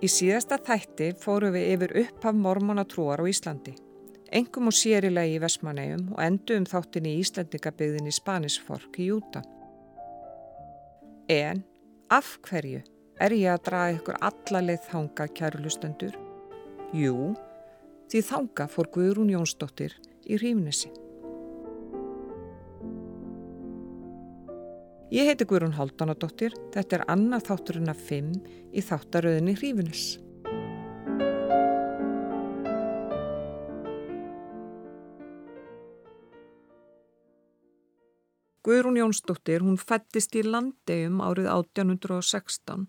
Í síðasta þætti fóru við yfir upphaf mormonatrúar á Íslandi. Engum og sérilegi í Vestmannegjum og endum þáttin í Íslandingabygðin í Spanisfork í Júta. En af hverju er ég að draga ykkur allalið þanga kærlustendur? Jú, því þanga fór Guðrún Jónsdóttir í Rífnesi. Ég heiti Guðrún Haldunadóttir, þetta er annað þátturinn af fimm í þáttaröðinni Hrífunis. Guðrún Jónsdóttir, hún fættist í landegjum árið 1816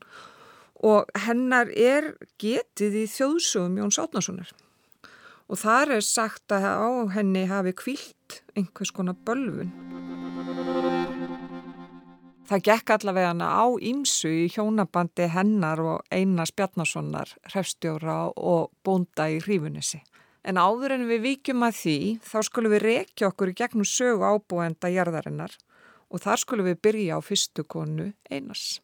og hennar er getið í þjóðsögum Jóns Átnasonar. Og þar er sagt að á henni hafi kvilt einhvers konar bölfun. Það gekk allavega hana á ímsu í hjónabandi hennar og Einars Bjarnasonar, hrefstjóra og bónda í hrífunissi. En áður en við vikjum að því, þá skulum við rekja okkur í gegnum sögu ábúenda jarðarinnar og þar skulum við byrja á fyrstu konu Einars.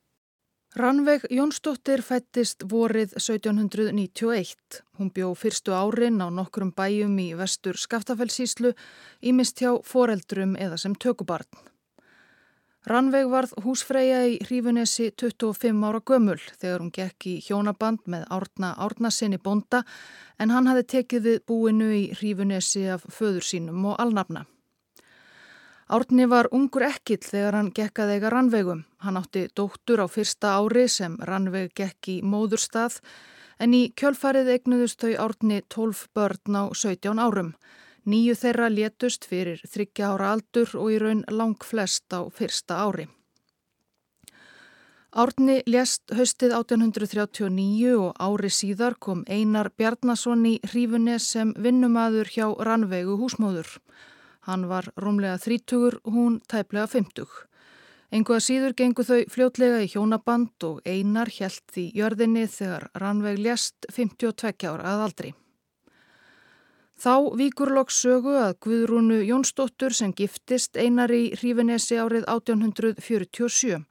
Rannveig Jónsdóttir fættist vorið 1791. Hún bjó fyrstu árin á nokkrum bæjum í vestur Skaftafellsíslu, ímist hjá foreldrum eða sem tökubarn. Rannveig varð húsfreyja í Hrífunesi 25 ára gömul þegar hún gekk í hjónaband með Árna Árnasinni bonda en hann hafi tekið við búinu í Hrífunesi af föður sínum og alnafna. Árni var ungur ekkill þegar hann gekk að eiga Rannveigum. Hann átti dóttur á fyrsta ári sem Rannveig gekk í móðurstað en í kjölfarið eignuðust þau Árni 12 börn á 17 árum. Nýju þeirra létust fyrir þryggja ára aldur og í raun lang flest á fyrsta ári. Árni lést höstið 1839 og ári síðar kom Einar Bjarnason í hrífunni sem vinnumadur hjá Rannveigu húsmóður. Hann var rómlega þrítugur, hún tæplega fymtug. Engu að síður gengu þau fljótlega í hjónaband og Einar hjælt í jörðinni þegar Rannveig lést 52 ára að aldri. Þá víkur loks sögu að Guðrúnu Jónsdóttur sem giftist einar í Hrífinesi árið 1847.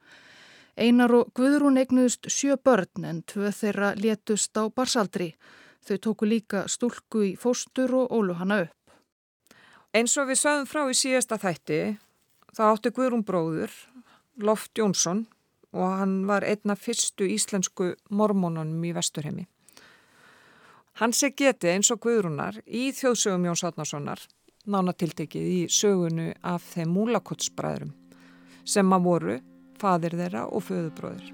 Einar og Guðrún eignuðust sjö börn en tvö þeirra létust á barsaldri. Þau tóku líka stúlku í fóstur og ólu hana upp. Eins og við sögum frá í síðasta þætti, þá átti Guðrún bróður, Loft Jónsson og hann var einna fyrstu íslensku mormónunum í Vesturhemi. Hans er getið eins og Guðrúnar í þjóðsögum Jóns Átnarssonar nánatiltekið í sögunu af þeim múlakotsbræðurum sem að voru fadir þeirra og föðubróður.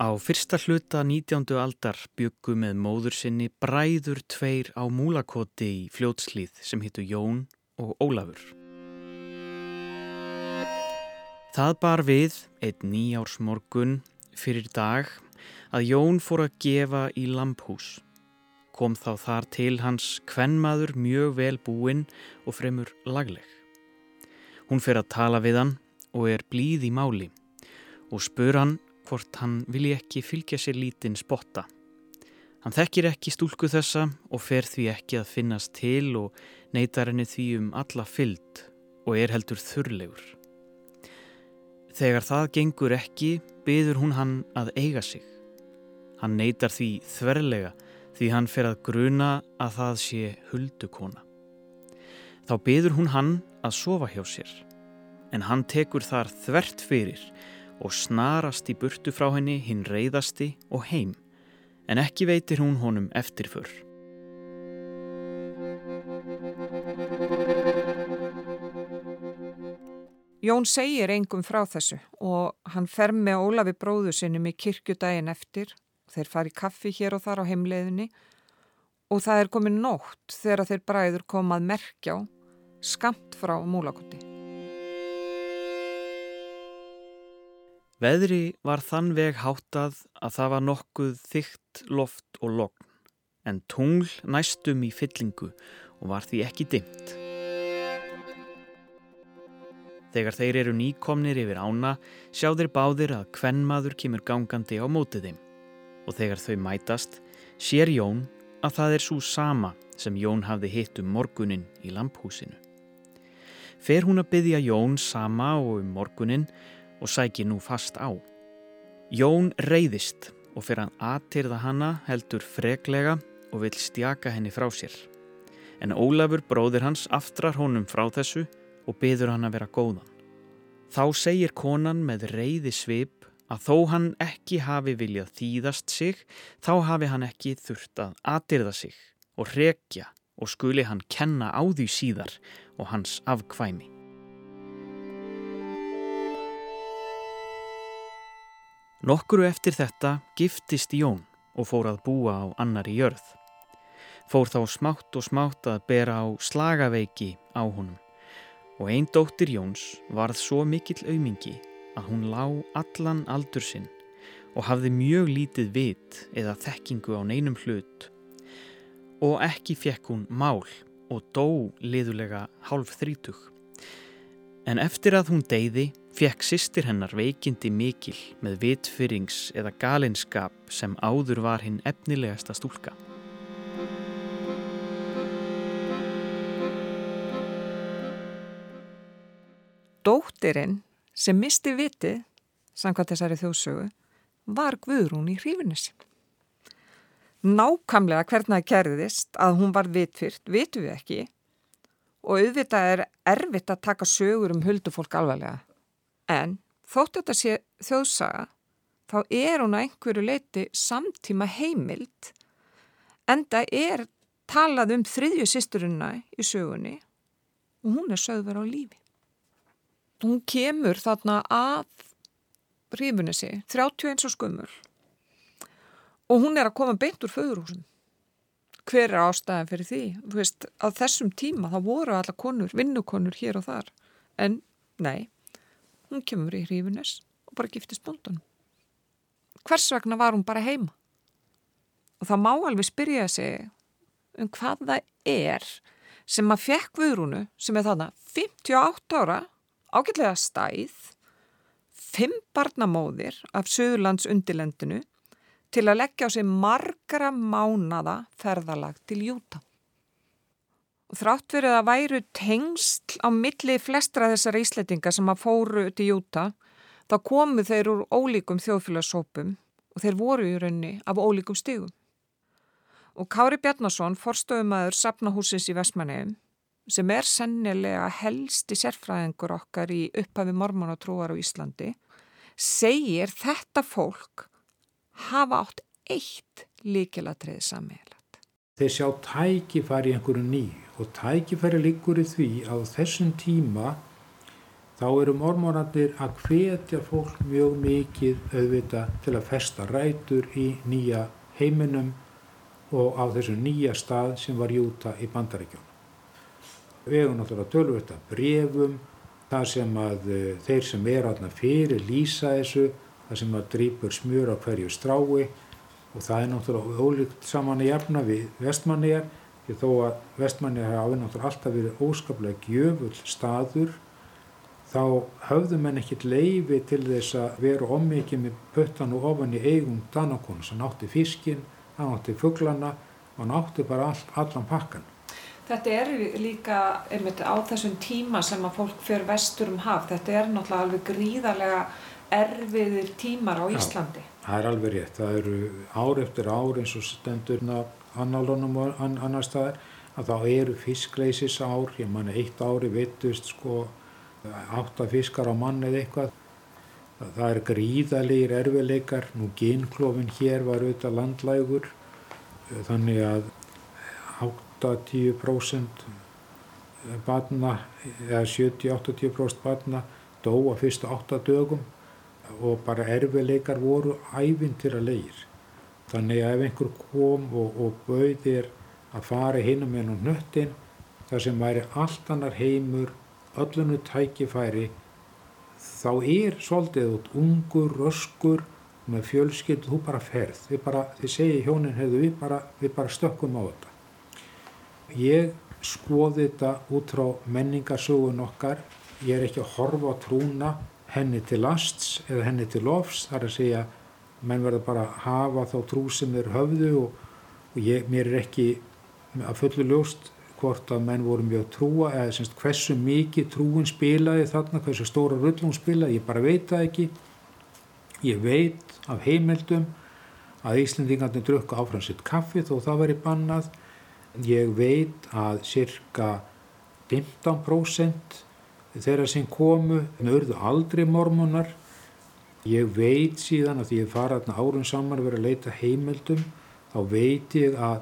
Á fyrsta hluta 19. aldar byggu með móður sinni bræður tveir á múlakoti í fljótslýð sem hittu Jón og Ólafur. Það bar við einn nýjársmorgun fyrir dag að Jón fór að gefa í lamphús. Kom þá þar til hans kvennmaður mjög vel búinn og fremur lagleg. Hún fer að tala við hann og er blíð í máli og spur hann hvort hann vilji ekki fylgja sér lítinn spotta. Hann þekkir ekki stúlku þessa og fer því ekki að finnast til og neytar henni því um alla fyllt og er heldur þurrlegur. Þegar það gengur ekki, byður hún hann að eiga sig. Hann neytar því þverlega því hann fer að gruna að það sé huldukona. Þá byður hún hann að sofa hjá sér, en hann tekur þar þvert fyrir og snarast í burtu frá henni hinn reyðasti og heim, en ekki veitir hún honum eftirför. Jón segir engum frá þessu og hann fer með Ólafi bróðu sinum í kirkjudaginn eftir og þeir fari kaffi hér og þar á heimleiðinni og það er komin nótt þegar þeir bræður komað merkjá skamt frá múlakotti. Veðri var þann veg háttað að það var nokkuð þygt loft og logn en tungl næstum í fyllingu og var því ekki dimt. Þegar þeir eru nýkomnir yfir ána sjá þeir báðir að kvennmaður kemur gangandi á mótið þeim og þegar þau mætast sér Jón að það er svo sama sem Jón hafði hitt um morgunin í lamphúsinu. Fer hún að byggja Jón sama og um morgunin og sæki nú fast á. Jón reyðist og fyrir hann aðtyrða hanna heldur freklega og vil stjaka henni frá sér. En Ólafur bróðir hans aftrar honum frá þessu og byður hann að vera góðan. Þá segir konan með reyði svip að þó hann ekki hafi viljað þýðast sig, þá hafi hann ekki þurft að aðtyrða sig og rekja og skuli hann kenna á því síðar og hans afkvæmi. Nokkuru eftir þetta giftist Jón og fór að búa á annari jörð. Fór þá smátt og smátt að bera á slagaveiki á honum og einn dóttir Jóns varð svo mikill aumingi að hún lá allan aldur sinn og hafði mjög lítið vit eða þekkingu á neinum hlut og ekki fekk hún mál og dó liðulega hálf þrítug. En eftir að hún deyði fekk sýstir hennar veikindi mikil með vitfyrings eða galinskap sem áður var hinn efnilegasta stúlka. Dóttirinn sem misti vitið, samkvæmt þessari þjóðsögu, var Guðrún í hrífinnesi. Nákamlega hvernig það kerðist að hún var vitfyrt, vitum við ekki og auðvitað er erfitt að taka sögur um huldufólk alvarlega. En þótt þetta sé þjóðsaga, þá er hún að einhverju leiti samtíma heimild en það er talað um þriðju sýsturina í sögunni og hún er sögður á lífi. Hún kemur þarna að rífunissi, 31 og skummul og hún er að koma beint úr föðurhúsum. Hver er ástæðan fyrir því? Þú veist, á þessum tíma þá voru alla konur, vinnukonur hér og þar en nei, Hún kemur í hrífunis og bara giftist bóndunum. Hvers vegna var hún bara heima? Og það má alveg spyrja sig um hvað það er sem að fekk viðrúnu sem er þarna 58 ára, ágætlega stæð, 5 barnamóðir af Suðurlands undilendinu til að leggja á sig margara mánada ferðalag til Júta. Og þrátt verið að væru tengsl á milli flestra þessara íslettinga sem að fóru til Júta, þá komu þeir úr ólíkum þjóðfélagsópum og þeir voru í raunni af ólíkum stigum. Og Kári Bjarnason, forstöðumæður Sapnahúsins í Vestmanneum, sem er sennilega helsti sérfræðingur okkar í upphafi mormonatrúar á Íslandi, segir þetta fólk hafa átt eitt líkilatriði sammeila. Þeir sjá tækifæri einhverju nýju og tækifæri liggur í því að þessum tíma þá eru mormónandir að hvetja fólk mjög mikið auðvita til að festa rætur í nýja heiminum og á þessu nýja stað sem var Júta í Bandaríkjónum. Við hefum náttúrulega tölvöld að brefum, það sem að eh, þeir sem er aðna fyrir lýsa þessu, það sem að drýpur smjur á hverju strái og það er náttúrulega ólíkt saman að jafna við vestmanniðar því þó að vestmanni hafi náttúrulega alltaf verið óskaplega gjöfull staður þá höfðu menn ekkert leifi til þess að vera ómikið með pöttan og ofan í eigum danakonu sem nátti fiskin, hann nátti fugglana og nátti bara all, allan pakkan. Þetta er líka einmitt á þessum tíma sem að fólk fyrir vestur um haf. Þetta er náttúrulega alveg gríðarlega erfiðir tímar á Íslandi. Já, það er alveg rétt. Það eru ár eftir ár eins og stendurna annálunum og annar staðar að þá eru fiskleisis ár, ég manni eitt ári vittust sko átta fiskar á mann eða eitthvað það er gríðalegir erfileikar nú genklófin hér var auðvitað landlægur þannig að 8-10% batna eða 70-80% batna dó að fyrstu 8 dögum og bara erfileikar voru að leir Þannig að ef einhver kom og, og bauðir að fara hinum með nú nöttin þar sem væri allt annar heimur, öllunu tækifæri, þá er svolítið út ungur, röskur, með fjölskyld, þú bara ferð. Þið, bara, þið segi hjónin, hefðu við bara, við bara stökkum á þetta. Ég skoði þetta út frá menningarsögun okkar. Ég er ekki að horfa á trúna henni til lasts eða henni til lofs, þar að segja menn verða bara að hafa þá trú sem þeir höfðu og, og ég, mér er ekki að fullu ljóst hvort að menn voru mjög trúa eða semst hversu mikið trúin spilaði þarna, hversu stóra rullum spilaði, ég bara veit það ekki. Ég veit af heimildum að Íslandingarnir drukka áfram sitt kaffi þó það væri bannað. Ég veit að cirka 15% þeirra sem komu urðu aldrei mormunar. Ég veit síðan að því ég fara þarna árun saman að vera að leita heimildum þá veit ég að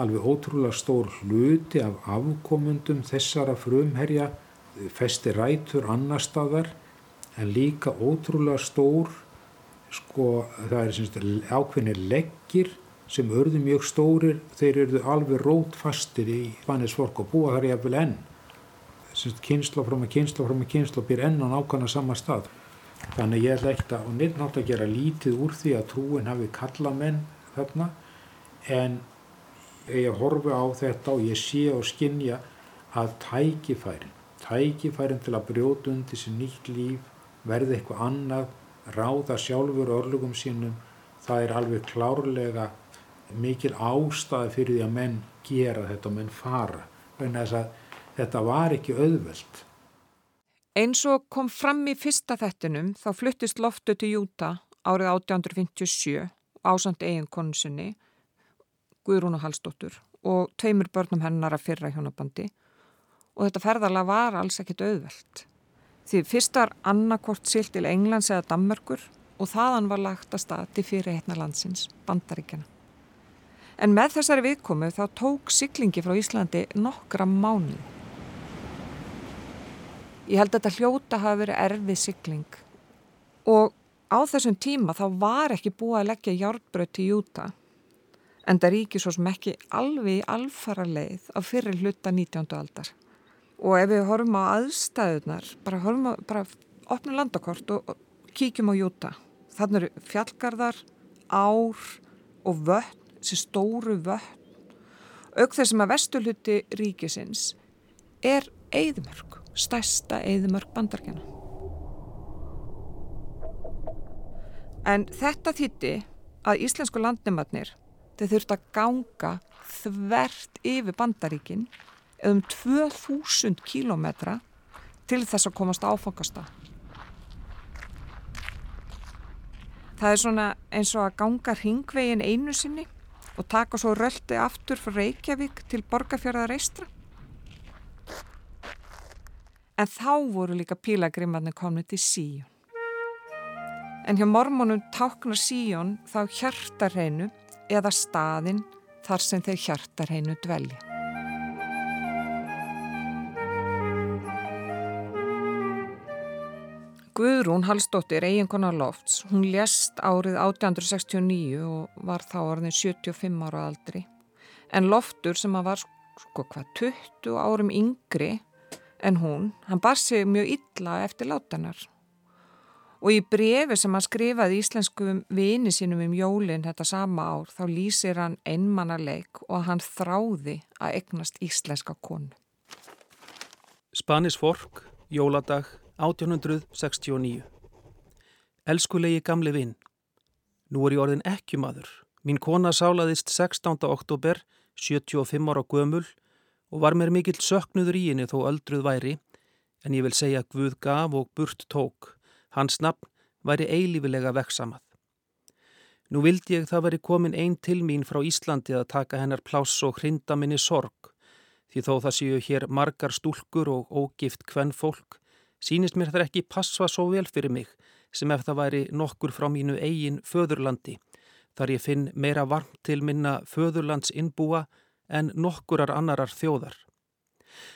alveg ótrúlega stór hluti af afkomundum þessara frumherja festi rætur annar staðar en líka ótrúlega stór sko það er ákveðinir leggir sem örðu mjög stórir þeir eru alveg rótfastir í Svanesvork og búa þar jafnvel enn. Semst kynsla frá með kynsla frá með kynsla byr enn á nákvæmlega sama stað. Þannig ég ætla ekkert að og neitt nátt að gera lítið úr því að trúin hafi kalla menn þarna en ég horfi á þetta og ég sé og skinja að tækifærin, tækifærin til að brjóta undir sér nýtt líf, verði eitthvað annað, ráða sjálfur örlugum sínum, það er alveg klárlega mikil ástæði fyrir því að menn gera þetta og menn fara. Þannig að þetta var ekki auðvelt. Eins og kom fram í fyrsta þettinum þá fluttist loftu til Júta árið 1857 ásand eiginkonu sinni Guðrún og Hallstóttur og tveimur börnum hennar að fyrra hjónabandi og þetta ferðarlega var alls ekkit auðvelt. Því fyrst var annarkort silt til Englands eða Dammerkur og þaðan var lagt að stati fyrir heitna landsins, bandaríkjana. En með þessari viðkomu þá tók syklingi frá Íslandi nokkra mánu. Ég held að þetta hljóta hafi verið erfið sykling og á þessum tíma þá var ekki búið að leggja hjártbröð til Júta en það ríkir svo sem ekki alveg í alfara leið á fyrir hluta 19. aldar. Og ef við horfum á aðstæðunar, bara horfum á, bara opnum landakort og, og kíkjum á Júta. Þannig eru fjallgarðar, ár og vötn, þessi stóru vötn. Auk þess að vestulhutti ríkisins er eðimörk, stærsta eðimörk bandarkjana. En þetta þýtti að íslensku landnimatnir Þeir þurft að ganga þvert yfir bandaríkin um 2000 kílometra til þess að komast áfangasta. Það er svona eins og að ganga hringvegin einu sinni og taka svo röldi aftur frá Reykjavík til Borgafjörðar Eistra. En þá voru líka pílagrimarnir komnið til Síjón. En hjá mormónum táknar Síjón þá hjartarheinu eða staðin þar sem þeir hjartar hennu dvelja. Guðrún Hallstóttir, eiginkona Lofts, hún lést árið 1869 og var þá orðin 75 ára aldri. En Loftur sem var sko hvað 20 árum yngri en hún, hann bar sig mjög illa eftir látanar Og í brefi sem hann skrifaði íslenskum vini sínum um jólinn þetta sama ár þá lýsir hann einmannarleik og hann þráði að egnast íslenska konu. Spanis Fork, jóladag 1869 Elskulegi gamli vinn, nú er ég orðin ekki maður. Mín kona sálaðist 16. oktober, 75 ára gömul og var mér mikill söknuður í henni þó öldruð væri en ég vil segja Guð gaf og burt tók. Hans nafn væri eilífilega veksamað. Nú vildi ég það veri komin einn til mín frá Íslandi að taka hennar pláss og hrinda minni sorg, því þó það séu hér margar stúlkur og ógift kvenn fólk, sínist mér það ekki passa svo vel fyrir mig sem ef það væri nokkur frá mínu eigin föðurlandi, þar ég finn meira varmt til minna föðurlands innbúa en nokkurar annarar þjóðar.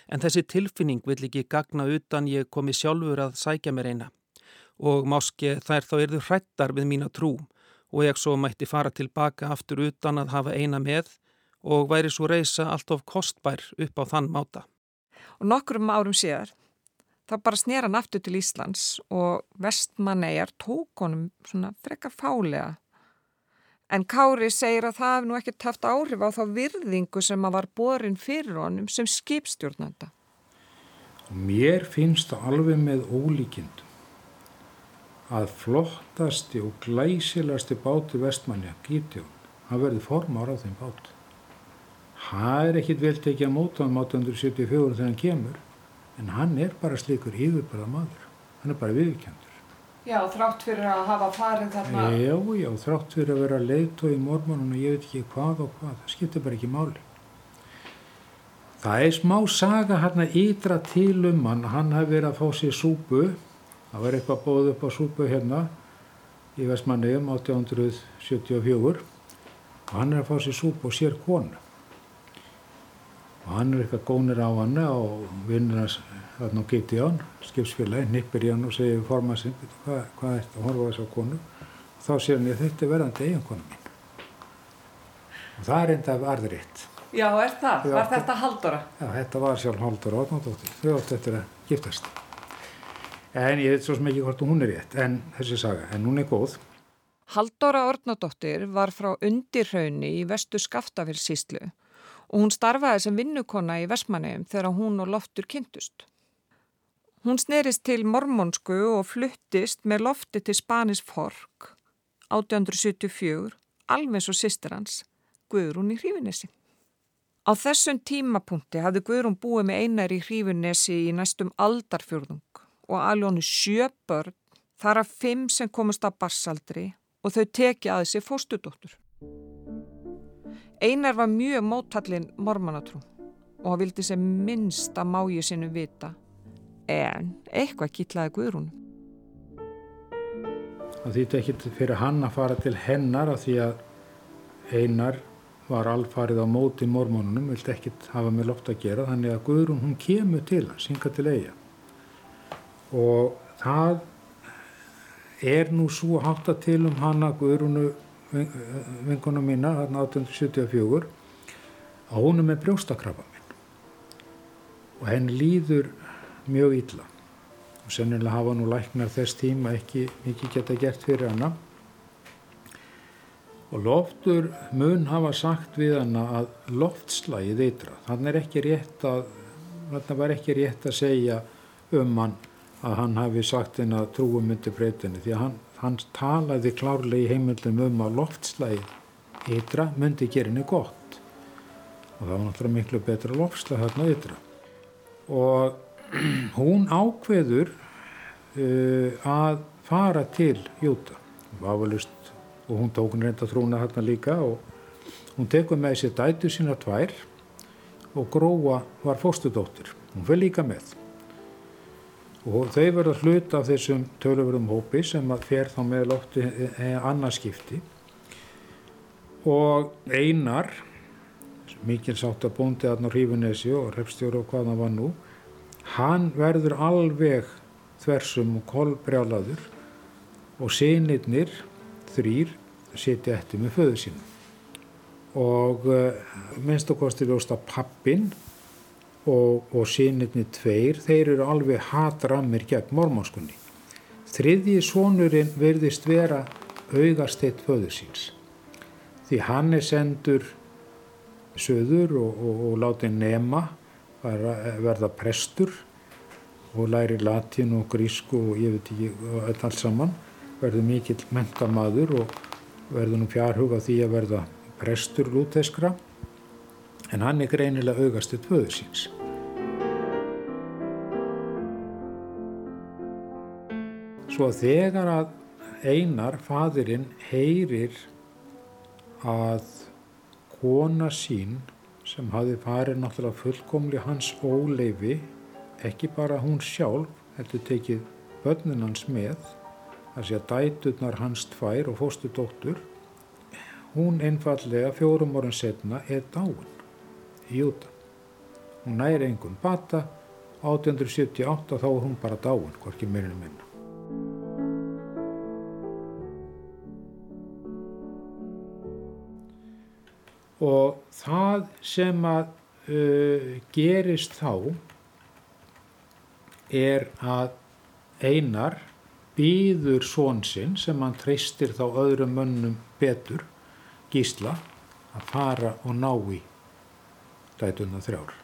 En þessi tilfinning vill ekki gagna utan ég komi sjálfur að sækja mér eina og máski þær þá erðu hrættar við mína trú og ég svo mætti fara tilbaka aftur utan að hafa eina með og væri svo reysa allt of kostbær upp á þann máta. Og nokkrum árum síðar þá bara snýra hann aftur til Íslands og vestmannegar tók honum svona frekka fálega. En Kári segir að það hef nú ekki taft áhrif á þá virðingu sem að var borin fyrir honum sem skipstjórnanda. Mér finnst það alveg með ólíkindum að flottasti og glæsilegasti báti vestmannja, Gítjón, hann verði formar á þeim bát. Það er ekkit vel tekið að móta um 1874 þegar hann kemur, en hann er bara slikur yfirbara maður. Hann er bara viðkjöndur. Já, þrátt fyrir að hafa farið þarna. Já, já, þrátt fyrir að vera leiðtói í mormónum og ég veit ekki hvað og hvað, það skiptir bara ekki máli. Það er smá saga hann að ytra til um hann, hann hafi verið að fá sér súpu, það var eitthvað bóð upp á súpu hérna í Vestmanniðum 1874 og hann er að fá sér súpu og sér konu. Og hann er eitthvað gónir á hann og vinnir hans þarna á Gideon, skipsfélagi, nippir í hann og segir formansinn, hvað, hvað er þetta að horfa þess á konu? Og þá sér hann, ég þetta er verðandi eiginkonu mín. Og það er enda arðriðt. Já, er það? Var þetta haldora? Já, þetta var sjálf Haldur Átnardóttir. Þau átt eftir að giftast. En ég veit svo sem ekki hvort hún er rétt, en þessi saga, en hún er góð. Haldóra Ornadóttir var frá undirhraunni í vestu Skaftafélsíslu og hún starfaði sem vinnukonna í Vestmanneum þegar hún og Loftur kynntust. Hún snerist til mormonsku og fluttist með Lofti til Spanis Fork 1874, alveg svo sýstir hans, Guðrún í Hrífinnesi. Á þessum tímapunkti hafði Guðrún búið með einar í Hrífinnesi í næstum aldarfjörðung og aljónu sjö börn, þar af fimm sem komast á barsaldri og þau teki að þessi fóstudóttur. Einar var mjög mótallin mormanatrú og hann vildi sem minnst að máju sinu vita en eitthvað kýtlaði Guðrún. Það þýtti ekkit fyrir hann að fara til hennar af því að einar var alfarið á móti mormónunum, vildi ekkit hafa með loft að gera, þannig að Guðrún hún kemur til hans, synga til eiga. Og það er nú svo hátt að til um hana Guðrúnu vingunum mína, þarna 1874, að hún er með brjóstakrafa minn. Og henn líður mjög illa. Og sennilega hafa nú læknar þess tíma ekki mikið geta gert fyrir hana. Og loftur mun hafa sagt við hana að loftslægið eitra þannig er ekki rétt að þannig var ekki rétt að segja um hann að hann hafi sagt henn að trúum myndi breytinu því að hann, hann talaði klárlega í heimildum um að loftslægið eitra myndi gera henni gott. Og það var náttúrulega miklu betra loftslæg þarna eitra og hún ákveður uh, að fara til Júta. Vafalust, og hún tók hún reynda trúna hérna líka og hún tekur með sér dætu sína tvær og Gróa var fóstudóttir hún fyrir líka með og þau verða hlut af þessum töluverum hópi sem að fer þá með lótti annarskipti og einar mikil sátt að bóndi aðná Rífunesi og repstjóru og hvað það var nú hann verður alveg þversum og kolbrjálaður og sinirnir þrýr sitja eftir með föðu sínum. Og uh, minnst og kostir ljósta pappin og, og sinirnir tveir þeir eru alveg hatrammir gegn mormónskunni þriðji sonurinn verðist vera augasteitt föðu síns. Því hann er sendur söður og, og, og látið nema verða prestur og læri latín og grísku og ég veit ekki öll alls saman. Verður mikill mentamaður og verður nú fjárhuga því að verða prestur lúteskra. En hann er greinilega augastuð tvöðu síns. Svo þegar að einar fadurinn heyrir að kona sín sem hafi farið náttúrulega fullkomli hans óleifi, ekki bara hún sjálf, heldur tekið börnin hans með, þar sé að dæturnar hans tvær og fóstu dóttur, hún einfallega fjórum orðin setna er dáin í Júta. Hún næri engum bata, 1878 þá er hún bara dáin, hvorki meirinu minna. Og það sem að uh, gerist þá er að einar býður svonsinn sem hann treystir þá öðrum mönnum betur gísla að fara og ná í dætuna þrjár.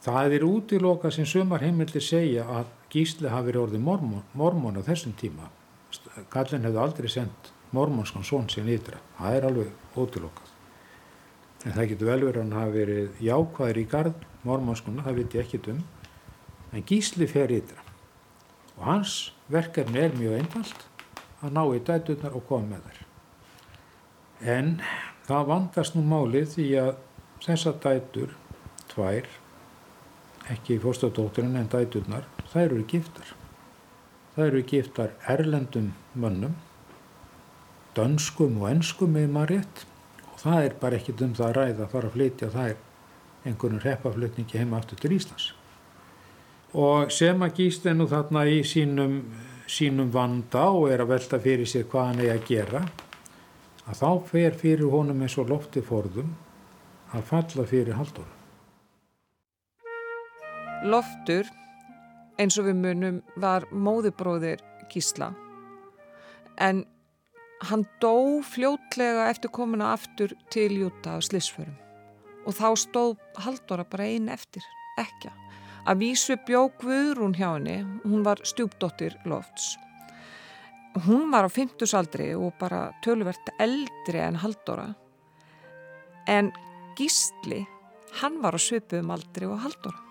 Það er útiloka sem sumar heimildir segja að gísli hafi verið orðið mormón, mormón á þessum tíma. Kallin hefði aldrei sendt mormónskan svonsinn ytra. Það er alveg útilokað. En það getur vel verið að hann hafi verið jákvæður í gard mormónskuna, það veit ég ekkit um. En Gísli fer ytra. Og hans verkefni er mjög einfalt að ná í dæturnar og koma með þær. En það vandast nú málið því að þessa dætur tvær ekki fórstadótturinn en dæturnar þær eru giftar. Þær eru giftar erlendum mönnum dönskum og enskum með maður rétt það er bara ekkit um það að ræða að fara að flytja þær einhvern reppaflutningi heima aftur til Íslands. Og sem að gíst er nú þarna í sínum, sínum vanda og er að velta fyrir sér hvað hann er að gera að þá fer fyrir honum eins og lofti forðum að falla fyrir haldur Loftur eins og við munum var móðubróðir Gísla. En hann dó fljótlega eftir komuna aftur til Júta á slisförum og þá stóð Haldóra bara einn eftir, ekki að vísu bjó Guðrún hjá henni hún var stjúpdóttir Lofts. Hún var á fymtusaldri og bara tölvert eldri en Haldóra en Gísli hann var á svipuðum aldri og Haldóra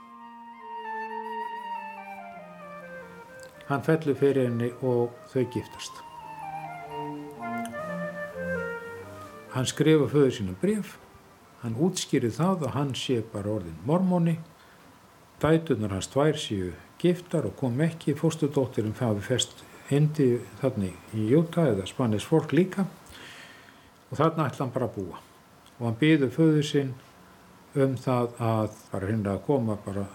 Hann fellur fyrir henni og þau giftast. Hann skrifa föður sínum bref, hann útskýrið það að hann sé bara orðin mormóni, dætunar hans tvær séu giftar og kom ekki, fóstudóttirum hafi fest hindi þannig í Júta eða Spanis fólk líka. Og þarna ætla hann bara að búa. Og hann byður föður sinn um það að bara hinna að koma bara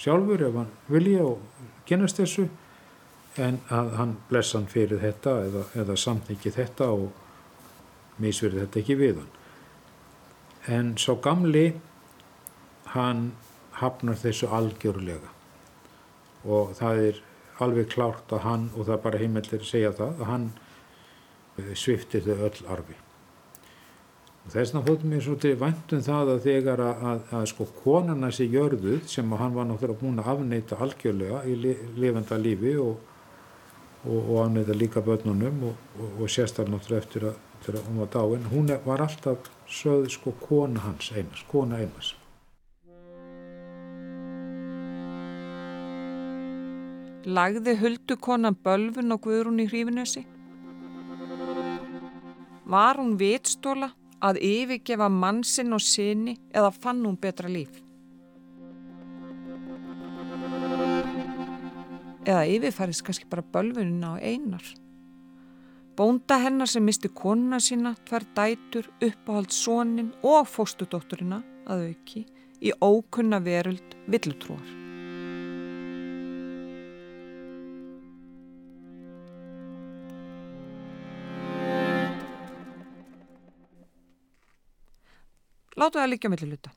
sjálfur ef hann vilja og kynast þessu. En að hann blessa hann fyrir þetta eða, eða samþykki þetta og misverði þetta ekki við hann. En svo gamli, hann hafnar þessu algjörlega og það er alveg klárt að hann, og það er bara heimillir að segja það, að hann sviftir þau öll arfi. Þess vegna fóttum ég svolítið vandum það að þegar að, að, að sko konarna sé jörðuð sem hann var náttúrulega búin að afneita algjörlega í li, lifenda lífi og, og, og afneita líka börnunum og, og sérstaklega náttúrulega eftir að þegar hún var dáin, hún var alltaf sögð sko kona hans einas, kona einas. Lagði huldu konan bölfun og guðrún í hrífinesi? Var hún vitstóla að yfirgefa mannsinn og sinni eða fann hún betra líf? Eða yfirfærið kannski bara bölfunina á einar? Bónda hennar sem misti konuna sína, tvær dætur, uppáhald sónin og fóstudótturina að auki í ókunna veröld villutrúar. Látu það líka mellir luta.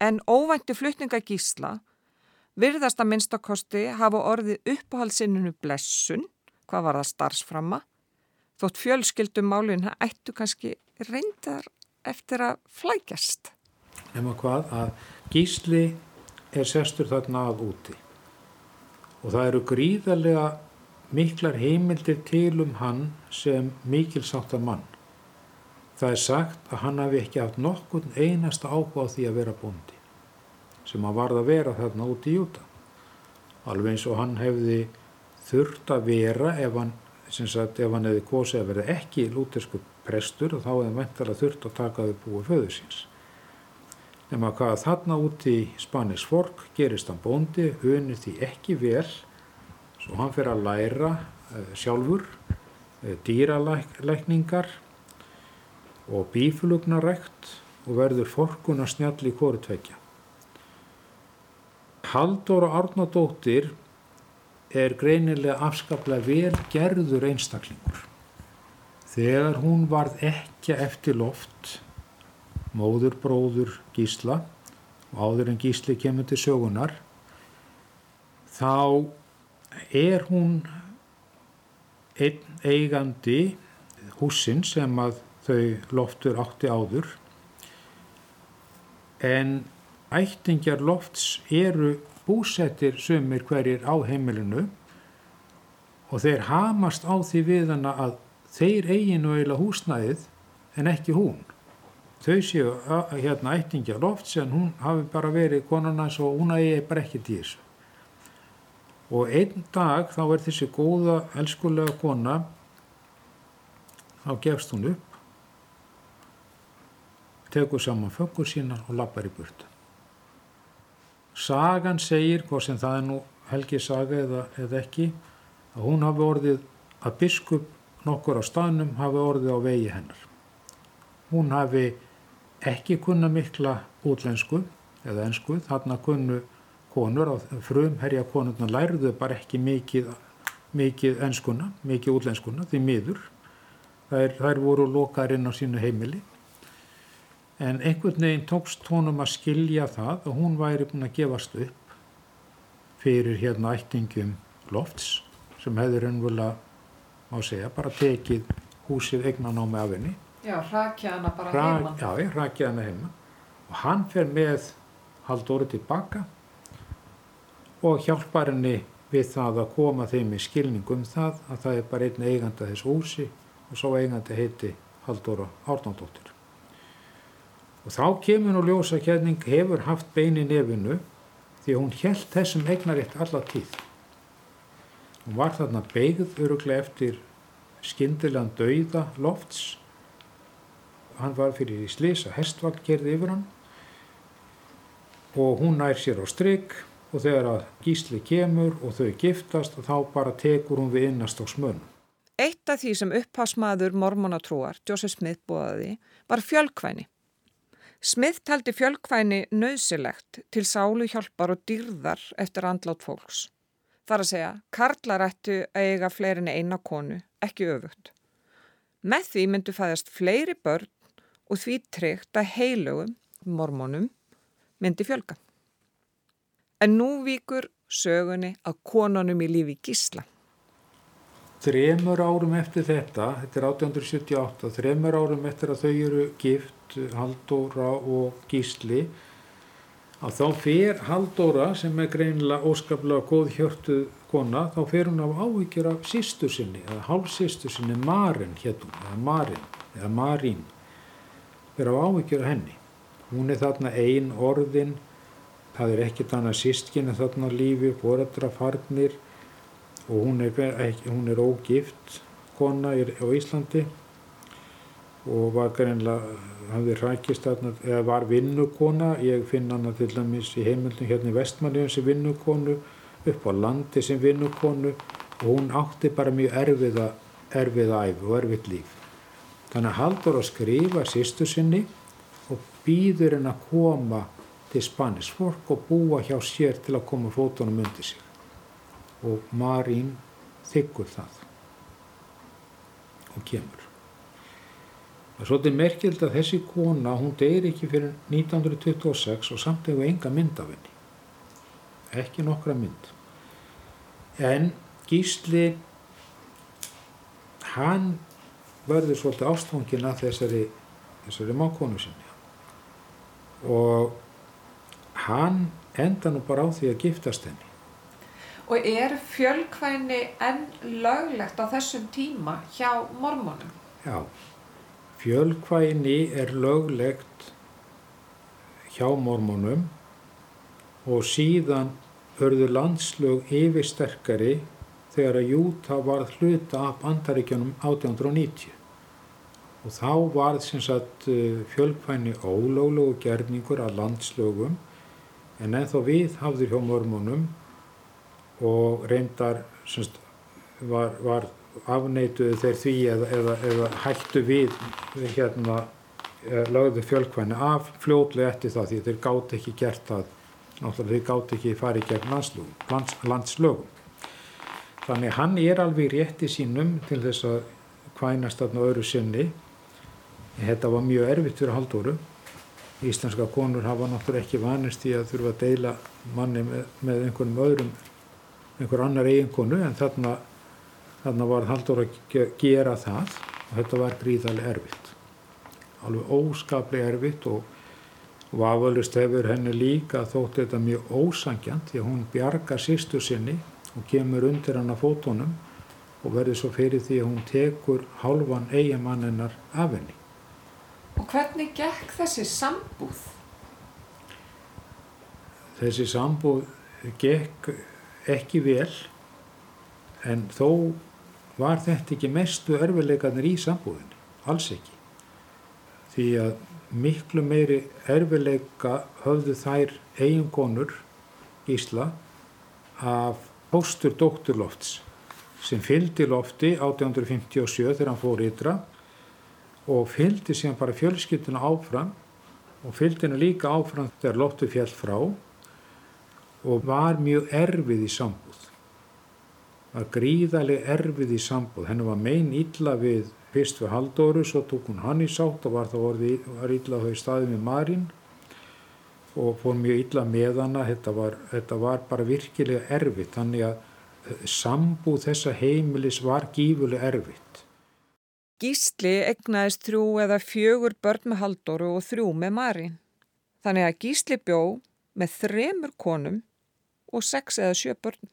En óvænti flutninga gísla virðast að minnstakosti hafa orðið uppáhaldsinnunu blessun, hvað var það starfsframma, þótt fjölskyldum málinn ættu kannski reyndar eftir að flækjast. Nefna hvað að gísli er sestur þarna að úti og það eru gríðarlega miklar heimildir til um hann sem mikilsáttar mann. Það er sagt að hann hafi ekki haft nokkur einasta áhuga á því að vera bóndi sem hann varð að vera þarna úti í Júta. Alveg eins og hann hefði þurft að vera ef hann, sagt, ef hann hefði kosið að vera ekki lútersku prestur og þá hefði mæntalega þurft að taka þau búið föðu síns. Nefna hvað þarna úti í Spanis fólk gerist hann bóndi, unir því ekki vel, svo hann fyrir að læra uh, sjálfur uh, dýralækningar og bíflugnarækt og verður forkun að snjalli hvori tvekja. Halldóra Árnadóttir er greinilega afskaplega vel gerður einstaklingur. Þegar hún varð ekki eftir loft, móður bróður Gísla áður en Gísli kemur til sögunar, þá er hún einn eigandi húsin sem að þau loftur átti áður en ættingjar lofts eru búsettir sömur hverjir á heimilinu og þeir hamast á því við hana að þeir eiginu eiginlega húsnæðið en ekki hún þau séu hérna ættingja lofts en hún hafi bara verið konarnas og hún eigi bara ekki þessu. Og einn dag þá er þessi góða, elskulega kona, þá gefst hún upp, tekur saman fökkur sínar og lappar í burtu. Sagan segir, hvað sem það er nú helgi saga eða, eða ekki, að hún hafi orðið að biskup nokkur á staðnum hafi orðið á vegi hennar. Hún hafi ekki kunna mikla útlensku eða ensku, þarna kunnu konur frum herja konurna lærðu bara ekki mikið, mikið enskuna, mikið útlenskuna því miður. Þær, þær voru lokaðarinn á sínu heimili. En einhvern veginn tókst honum að skilja það að hún væri búin að gefast upp fyrir hérna ættingum lofts sem hefur ennvöla, má segja, bara tekið húsið eignan á með af henni Já, rakja hana bara Ra heima. Já, rakja hana heima og hann fer með Halldóri tilbaka og hjálpar henni við það að koma þeim í skilningum það að það er bara einn eigandi þess húsi og svo eigandi heiti Halldóra Árnándóttir. Og þá kemur nú ljósa kjærning hefur haft bein í nefinu því hún held þessum eignarétt alla tíð. Hún var þarna beigð öruglega eftir skyndilegan dauða lofts hann var fyrir í slis að hestvagn gerði yfir hann og hún nær sér á stryk og þegar að gísli kemur og þau giftast og þá bara tekur hún við innast á smönn. Eitt af því sem upphásmaður mormonatrúar, Joseph Smith bóðaði, var fjölkvæni. Smith taldi fjölkvæni nöðsilegt til sálu hjálpar og dýrðar eftir andlátt fólks. Þar að segja, karlar ættu að eiga fleirin eina konu, ekki öfugt. Með því myndu fæðast fleiri börn og því tryggt að heilögum, mormonum, myndi fjölga. En nú víkur sögunni að konunum í lífi gísla. Þremur árum eftir þetta, þetta er 1878, þremur árum eftir að þau eru gift, Haldóra og Gísli, að þá fer Haldóra sem er greinilega óskaplega góð hjörtu kona, þá fer hún á áhyggjur af sýstu sinni, eða hálfsýstu sinni, Marin héttum, eða Marin, eða Marín, fer á áhyggjur af henni. Hún er þarna ein orðin, það er ekkert annað sístkinn en þarna lífi, foredrafarnir og hún er, hún er ógift kona á Íslandi og var greinlega, hafði rækist þarna, eða var vinnukona, ég finn hana til dæmis í heimildum hérna í Vestmanniðum sem vinnukonu, upp á landi sem vinnukonu og hún átti bara mjög erfiða, erfiða æfi og erfitt líf. Þannig að Haldur að skrifa sýstu sinni og býður henn að koma til Spanis fólk og búa hjá sér til að koma fótunum undir sig. Og Marín þykkur það og kemur. Það er svolítið merkild að þessi kona, hún deyri ekki fyrir 1926 og samt hefur enga mynd af henni. Ekki nokkra mynd. En Gísli, hann verður svolítið ástfangin að þessari, þessari mákonu sinni. Og hann enda nú bara á því að giftast henni. Og er fjölkvæni enn löglegt á þessum tíma hjá mormonum? Já, fjölkvæni er löglegt hjá mormonum og síðan hörðu landslög yfirsterkari þegar að Júta varð hluta af bandaríkjunum 1890. Og þá sem sagt fjölkvæni ólöglegu gerningur að landslögum en ennþá við hafður hjá mormonum og reyndar semst, var, var afneituðu þeir því eða, eða, eða hættu við hérna lögðu fjölkvæni af fljótlega eftir það því þeir gátt ekki gert það náttúrulega þeir gátt ekki farið gegn lands, landslögum. Þannig hann er alveg rétti sínum til þess að kvænast þarna öðru sinni. Þetta var mjög erfitt fyrir haldóru. Íslenska konur hafa náttúrulega ekki vanist í að þurfa að deila manni með, með einhvernum öðrum, einhver annar eiginkonu en þarna, þarna var haldur að gera það og þetta var gríðarlega erfitt. Alveg óskaplega erfitt og vafalust hefur henni líka þótt þetta mjög ósangjant því að hún bjargar sýstu sinni og kemur undir hann að fótónum og verður svo fyrir því að hún tekur hálfan eigimanninnar af henni. Og hvernig gekk þessi sambúð? Þessi sambúð gekk ekki vel en þó var þetta ekki mestu erfileikarnir í sambúðinu, alls ekki. Því að miklu meiri erfileika höfðu þær eiginkonur Ísla af póstur doktorlofts sem fylgdi lofti 1857 þegar hann fór ytra og fylgdi síðan bara fjölskylduna áfram og fylgdi henni líka áfram þegar loftu fjall frá og var mjög erfið í sambúð. Var gríðarlega erfið í sambúð. Henni var mein illa við fyrst við Haldóru, svo tók hún hann í sátt og var það orðið, var illa þau staðið með Marín og fór mjög illa með hana. Þetta var, þetta var bara virkilega erfið. Þannig að eh, sambúð þessa heimilis var gífulega erfitt. Gísli egnaðist þrjú eða fjögur börn með Haldóru og þrjú með Marín. Þannig að Gísli bjó með þremur konum og sex eða sjö börn.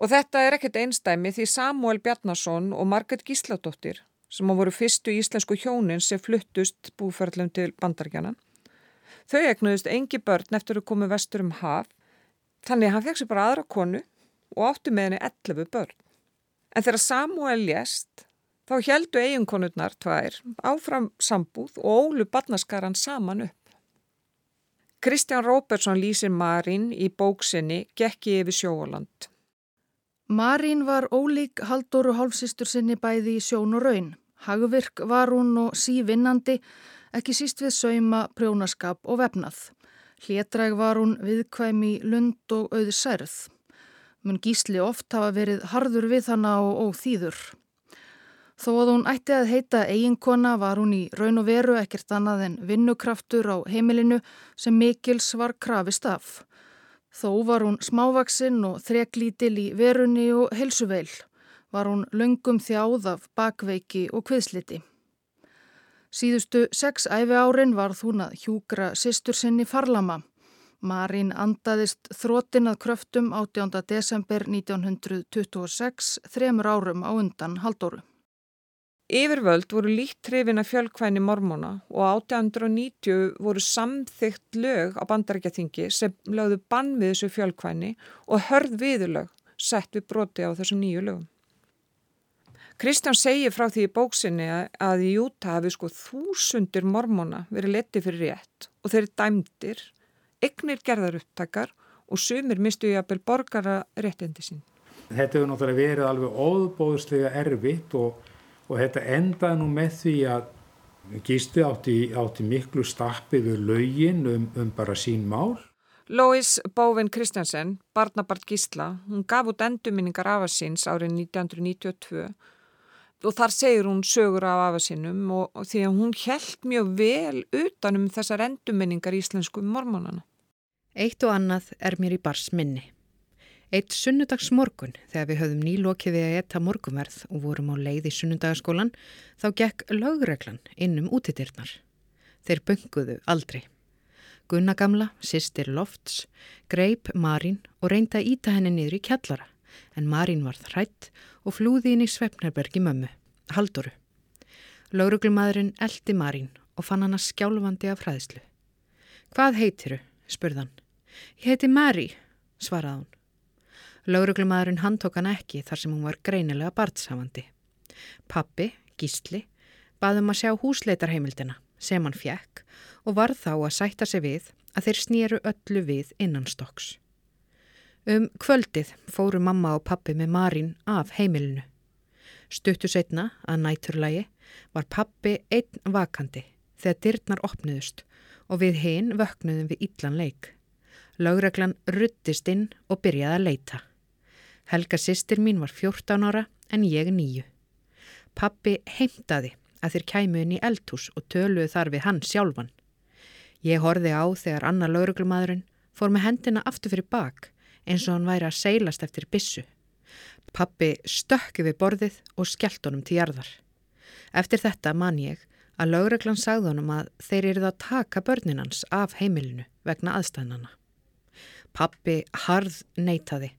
Og þetta er ekkert einstæmi því Samuel Bjarnason og Marget Gísladóttir sem á voru fyrstu íslensku hjónin sem fluttust búferðlum til bandargjana. Þau egnuðist engi börn eftir að komu vestur um haf þannig hann fekk sér bara aðra konu og átti með henni 11 börn. En þegar Samuel lést þá heldu eiginkonurnar tvær áfram sambúð og ólu barnaskaran saman upp. Kristján Róbertsson lýsir Marín í bóksinni Gekki yfir sjóaland. Marín var ólík Halldóru hálfsistur sinni bæði í sjón og raun. Hagvirk var hún og sívinnandi, ekki síst við sauma, prjónaskap og vefnað. Hlétræg var hún viðkvæmi lund og auðsærð. Mun gísli oft hafa verið harður við hana og óþýður. Þó að hún ætti að heita eiginkona var hún í raun og veru ekkert annað en vinnukraftur á heimilinu sem Mikils var krafist af. Þó var hún smávaksinn og þreklítil í verunni og helsuveil. Var hún löngum þjáð af bakveiki og kviðsliti. Síðustu sex æfi árin var hún að hjúgra sýstur sinni farlama. Marín andaðist þrótin að kröftum 18. desember 1926, þremur árum á undan haldóru. Yfirvöld voru líkt trefin að fjölkvæni mormóna og 1890 voru samþygt lög á bandarækjaþingi sem lögðu bann við þessu fjölkvæni og hörð viðurlög sett við broti á þessum nýju lögum. Kristján segir frá því í bóksinni að í Júta hafi sko þúsundir mormóna verið letið fyrir rétt og þeir dæmdir, egnir gerðar upptakar og sumir mistu í að byrja borgara réttindi sín. Þetta hefur náttúrulega verið alveg óbóðslega erfitt og og þetta endaði nú með því að Gísli átti, átti miklu stappi við laugin um, um bara sín mál. Lóis Bóvin Kristjansen, barnabart Gísla, hún gaf út endurminningar afasins árið 1992 og þar segir hún sögur af afasinum og, og því að hún held mjög vel utanum þessar endurminningar íslensku mormónana. Eitt og annað er mér í bars minni. Eitt sunnudags morgun þegar við höfðum nýlokið við að etta morgunverð og vorum á leið í sunnudagaskólan þá gekk lögreglan inn um útidirnar. Þeir bunguðu aldrei. Gunna gamla, sýstir Lofts, greip Marín og reynda að íta henni niður í kjallara en Marín var þrætt og flúði inn í Svefnerbergi mömmu, Haldoru. Lögreglumadurinn eldi Marín og fann hana skjálfandi af hræðslu. Hvað heitiru? spurðan. Ég heiti Mary, svaraði hún. Lauruglumadurinn handtók hann ekki þar sem hún var greinilega barnshafandi. Pappi, Gísli, baðum að sjá húsleitarheimildina sem hann fjekk og var þá að sætta sig við að þeir snýru öllu við innan stokks. Um kvöldið fóru mamma og pappi með Marín af heimilinu. Stuttu setna að næturlægi var pappi einn vakandi þegar dyrnar opnuðust og við hinn vöknuðum við illan leik. Laugreglan ruttist inn og byrjaði að leita. Helga sýstir mín var 14 ára en ég nýju. Pappi heimtaði að þeir kæmu inn í eldhús og töluðu þar við hann sjálfan. Ég horfi á þegar annar lauruglumadurinn fór með hendina aftur fyrir bak eins og hann væri að seilast eftir bissu. Pappi stökki við borðið og skellt honum til jarðar. Eftir þetta man ég að lauruglan sagði honum að þeir eruð að taka börninans af heimilinu vegna aðstæðnana. Pappi harð neytaði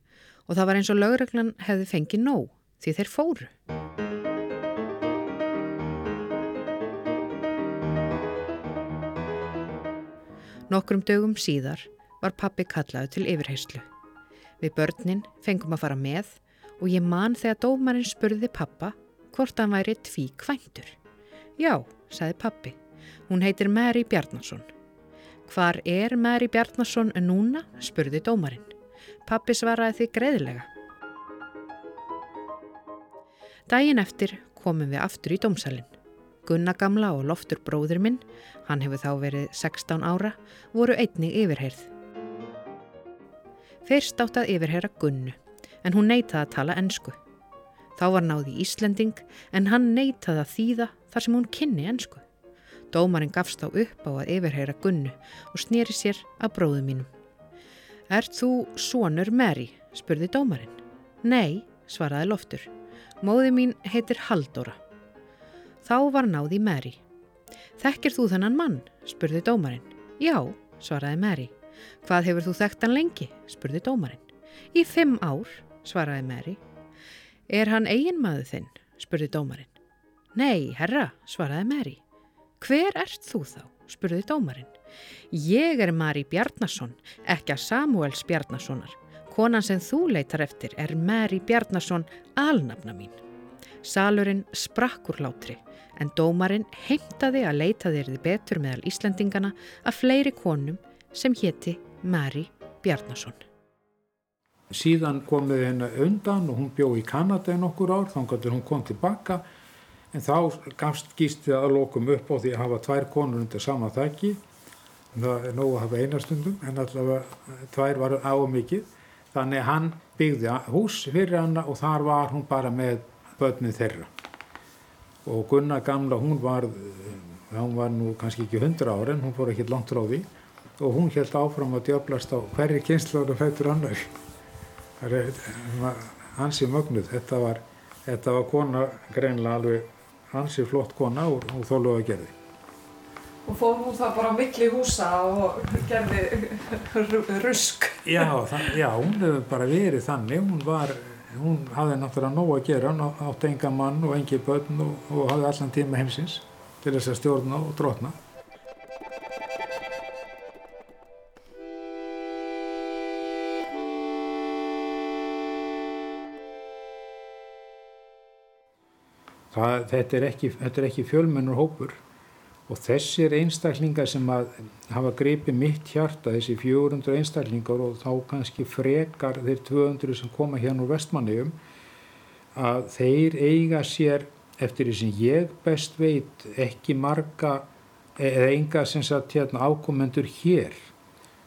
og það var eins og lögreglan hefði fengið nóg því þeir fóru. Nokkrum dögum síðar var pappi kallaðu til yfirheyslu. Við börnin fengum að fara með og ég man þegar dómarinn spurði pappa hvort hann væri tví kvæntur. Já, sagði pappi. Hún heitir Mary Bjarnason. Hvar er Mary Bjarnason núna? spurði dómarinn. Pappi svaraði því greiðlega. Dægin eftir komum við aftur í dómsalinn. Gunna gamla og Loftur bróður minn, hann hefur þá verið 16 ára, voru einnig yfirheyrð. Fyrst átt að yfirheyra Gunnu, en hún neytaði að tala ennsku. Þá var náði Íslending, en hann neytaði að þýða þar sem hún kynni ennsku. Dómarinn gafst þá upp á að yfirheyra Gunnu og snýri sér að bróðu mínum. Er þú sonur Mary? spurði dómarinn. Nei, svaraði Loftur. Móði mín heitir Haldóra. Þá var náði Mary. Þekkir þú þennan mann? spurði dómarinn. Já, svaraði Mary. Hvað hefur þú þekkt hann lengi? spurði dómarinn. Í fimm ár, svaraði Mary. Er hann eigin maður þinn? spurði dómarinn. Nei, herra, svaraði Mary. Hver ert þú þá? spurði dómarinn. Ég er Mari Bjarnason, ekki að Samuels Bjarnasonar. Konan sem þú leitar eftir er Mary Bjarnason alnafna mín. Salurinn sprakk úr látri en dómarinn heimtaði að leita þeirði betur meðal Íslandingana að fleiri konum sem hétti Mary Bjarnason. Síðan kom við henni undan og hún bjó í Kanada í nokkur ár, þá kannski hún kom tilbaka en þá gafst gísti að lokum upp á því að hafa tvær konur undir sama þækki. Það er nógu að hafa einastundum en allavega tvær var á mikið. Þannig hann byggði hús fyrir hana og þar var hún bara með börnið þeirra. Og Gunna gamla, hún var, hún var nú kannski ekki hundra ára en hún fór ekki langt því og hún held áfram að djöblast á hverju kynnslónu fættur annar. Hansi mögnuð. Þetta var, þetta var kona greinlega alveg hansi flott kona og, og þólu að gerði. Og fór hún það bara á milli húsa og gerði rusk? Já, já, hún hefur bara verið þannig. Hún, var, hún hafði náttúrulega nóg að gera, hún átti enga mann og engi börn og, og hafði allan tíma heimsins til þess að stjórna og drotna. Það, þetta er ekki, ekki fjölmennur hópur og þessir einstaklingar sem hafa greipið mitt hjarta, þessi 400 einstaklingar og þá kannski frekar þeir 200 sem koma hérna úr vestmanniðum, að þeir eiga sér, eftir því sem ég best veit, ekki marga eða enga sem sagt hérna ákomendur hér.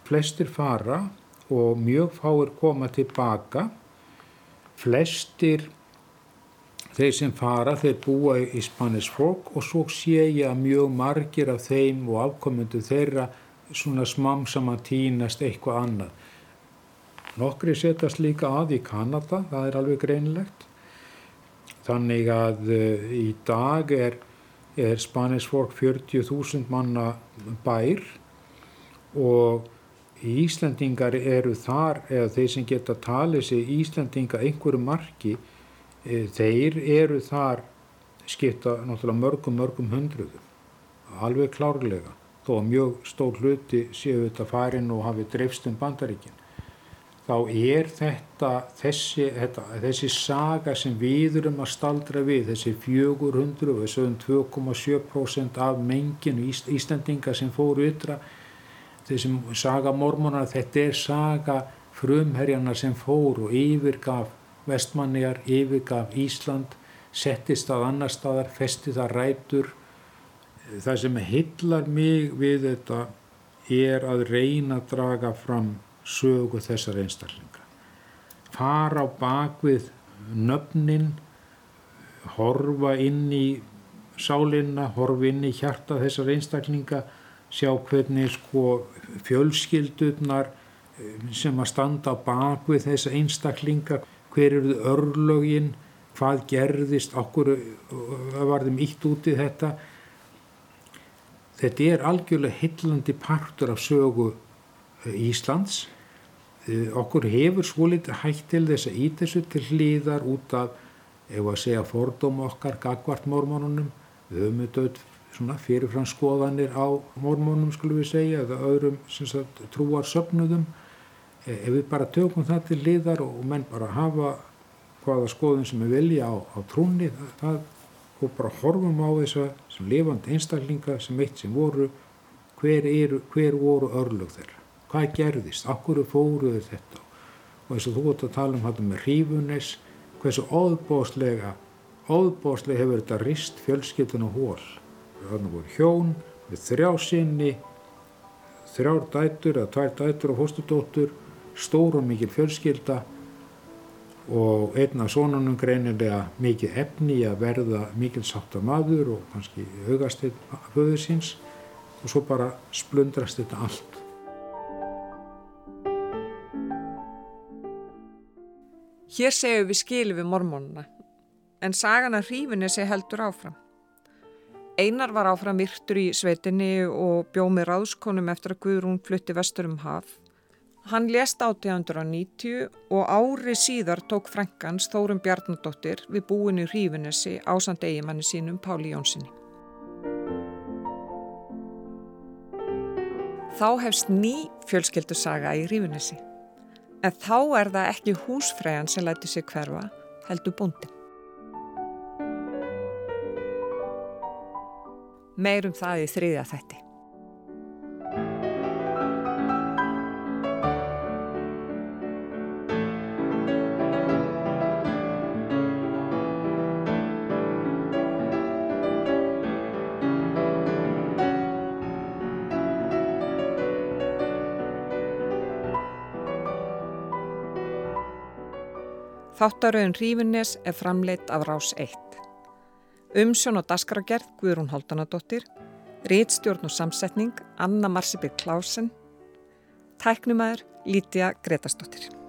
Flestir fara og mjög fáir koma tilbaka, flestir Þeir sem fara, þeir búa í Spanish Fork og svo sé ég að mjög margir af þeim og afkomendu þeirra svona smam saman tínast eitthvað annað. Nokkri setjast líka að í Kanada, það er alveg greinlegt. Þannig að uh, í dag er, er Spanish Fork 40.000 manna bær og Íslandingar eru þar, eða þeir sem geta talið sig Íslandinga einhverju marki, Eh, þeir eru þar skipta náttúrulega mörgum, mörgum hundruðum, alveg klárlega, þó að mjög stór hluti séu þetta farin og hafi dreifst um bandaríkinn. Þá er þetta þessi, þetta, þessi saga sem við erum að staldra við, þessi 400 og þessum 2,7% af menginu Ís, Íslandinga sem fóru ytra, þessi saga mormonar, þetta er saga frumherjana sem fóru og yfirgaf vestmannijar yfirgaf Ísland, settist að annar staðar, festi það rætur. Það sem hillar mig við þetta er að reyna að draga fram sögu þessar einstaklinga. Fara á bakvið nöfnin, horfa inn í sálinna, horfa inn í hjarta þessar einstaklinga, sjá hvernig sko fjölskyldurnar sem að standa á bakvið þessar einstaklinga hver eru örlögin, hvað gerðist, okkur varðum ítt út í þetta. Þetta er algjörlega hillandi partur af sögu Íslands. Okkur hefur svo litið hægt til þess að ít þessu til hlýðar út af, ef að segja, fordóm okkar gagvart mormónunum. Við höfum auðvitað svona fyrirfram skoðanir á mormónum skulum við segja eða öðrum sagt, trúar söfnuðum e, ef við bara tökum það til liðar og menn bara hafa hvaða skoðun sem við vilja á, á trúni það, og bara horfum á þessa sem lifandi einstaklinga sem eitt sem voru hver, eru, hver voru örlug þeirra? Hvað gerðist, akkur fóruður þetta? Og eins og þú ert að tala um þetta með hrífunis hversu óðbóslega óðbóslega hefur þetta rist fjölskyldun og hól þannig voru hjón við þrjá sinni þrjár dætur eða tvær dætur og fóstudóttur stór og mikil fjölskylda og einna sonunum greinilega mikið efni að verða mikil sátta maður og kannski augast höfuð síns og svo bara splundrast þetta allt. Hér segjum við skilu við mormónuna en sagan að hrífinni sé heldur áfram. Einar var áfram yrtur í sveitinni og bjóð með ráðskonum eftir að Guðrún flutti vestur um haf. Hann lést 1890 og ári síðar tók Frankans Þórum Bjarnadóttir við búinu hrífinnesi ásand eigimanni sínum Páli Jónssoni. Þá hefst ný fjölskyldusaga í hrífinnesi. En þá er það ekki húsfræðan sem læti sig hverfa, heldur búndin. Meirum það í þriðja þætti. Þáttaröðun Rífinnes er framleitt af Rás 1. Umsjón og dasgragerð Guðrún Haldanadóttir, réttstjórn og samsetning Anna Marsibir Klásen, tæknumæður Lítiða Gretastóttir.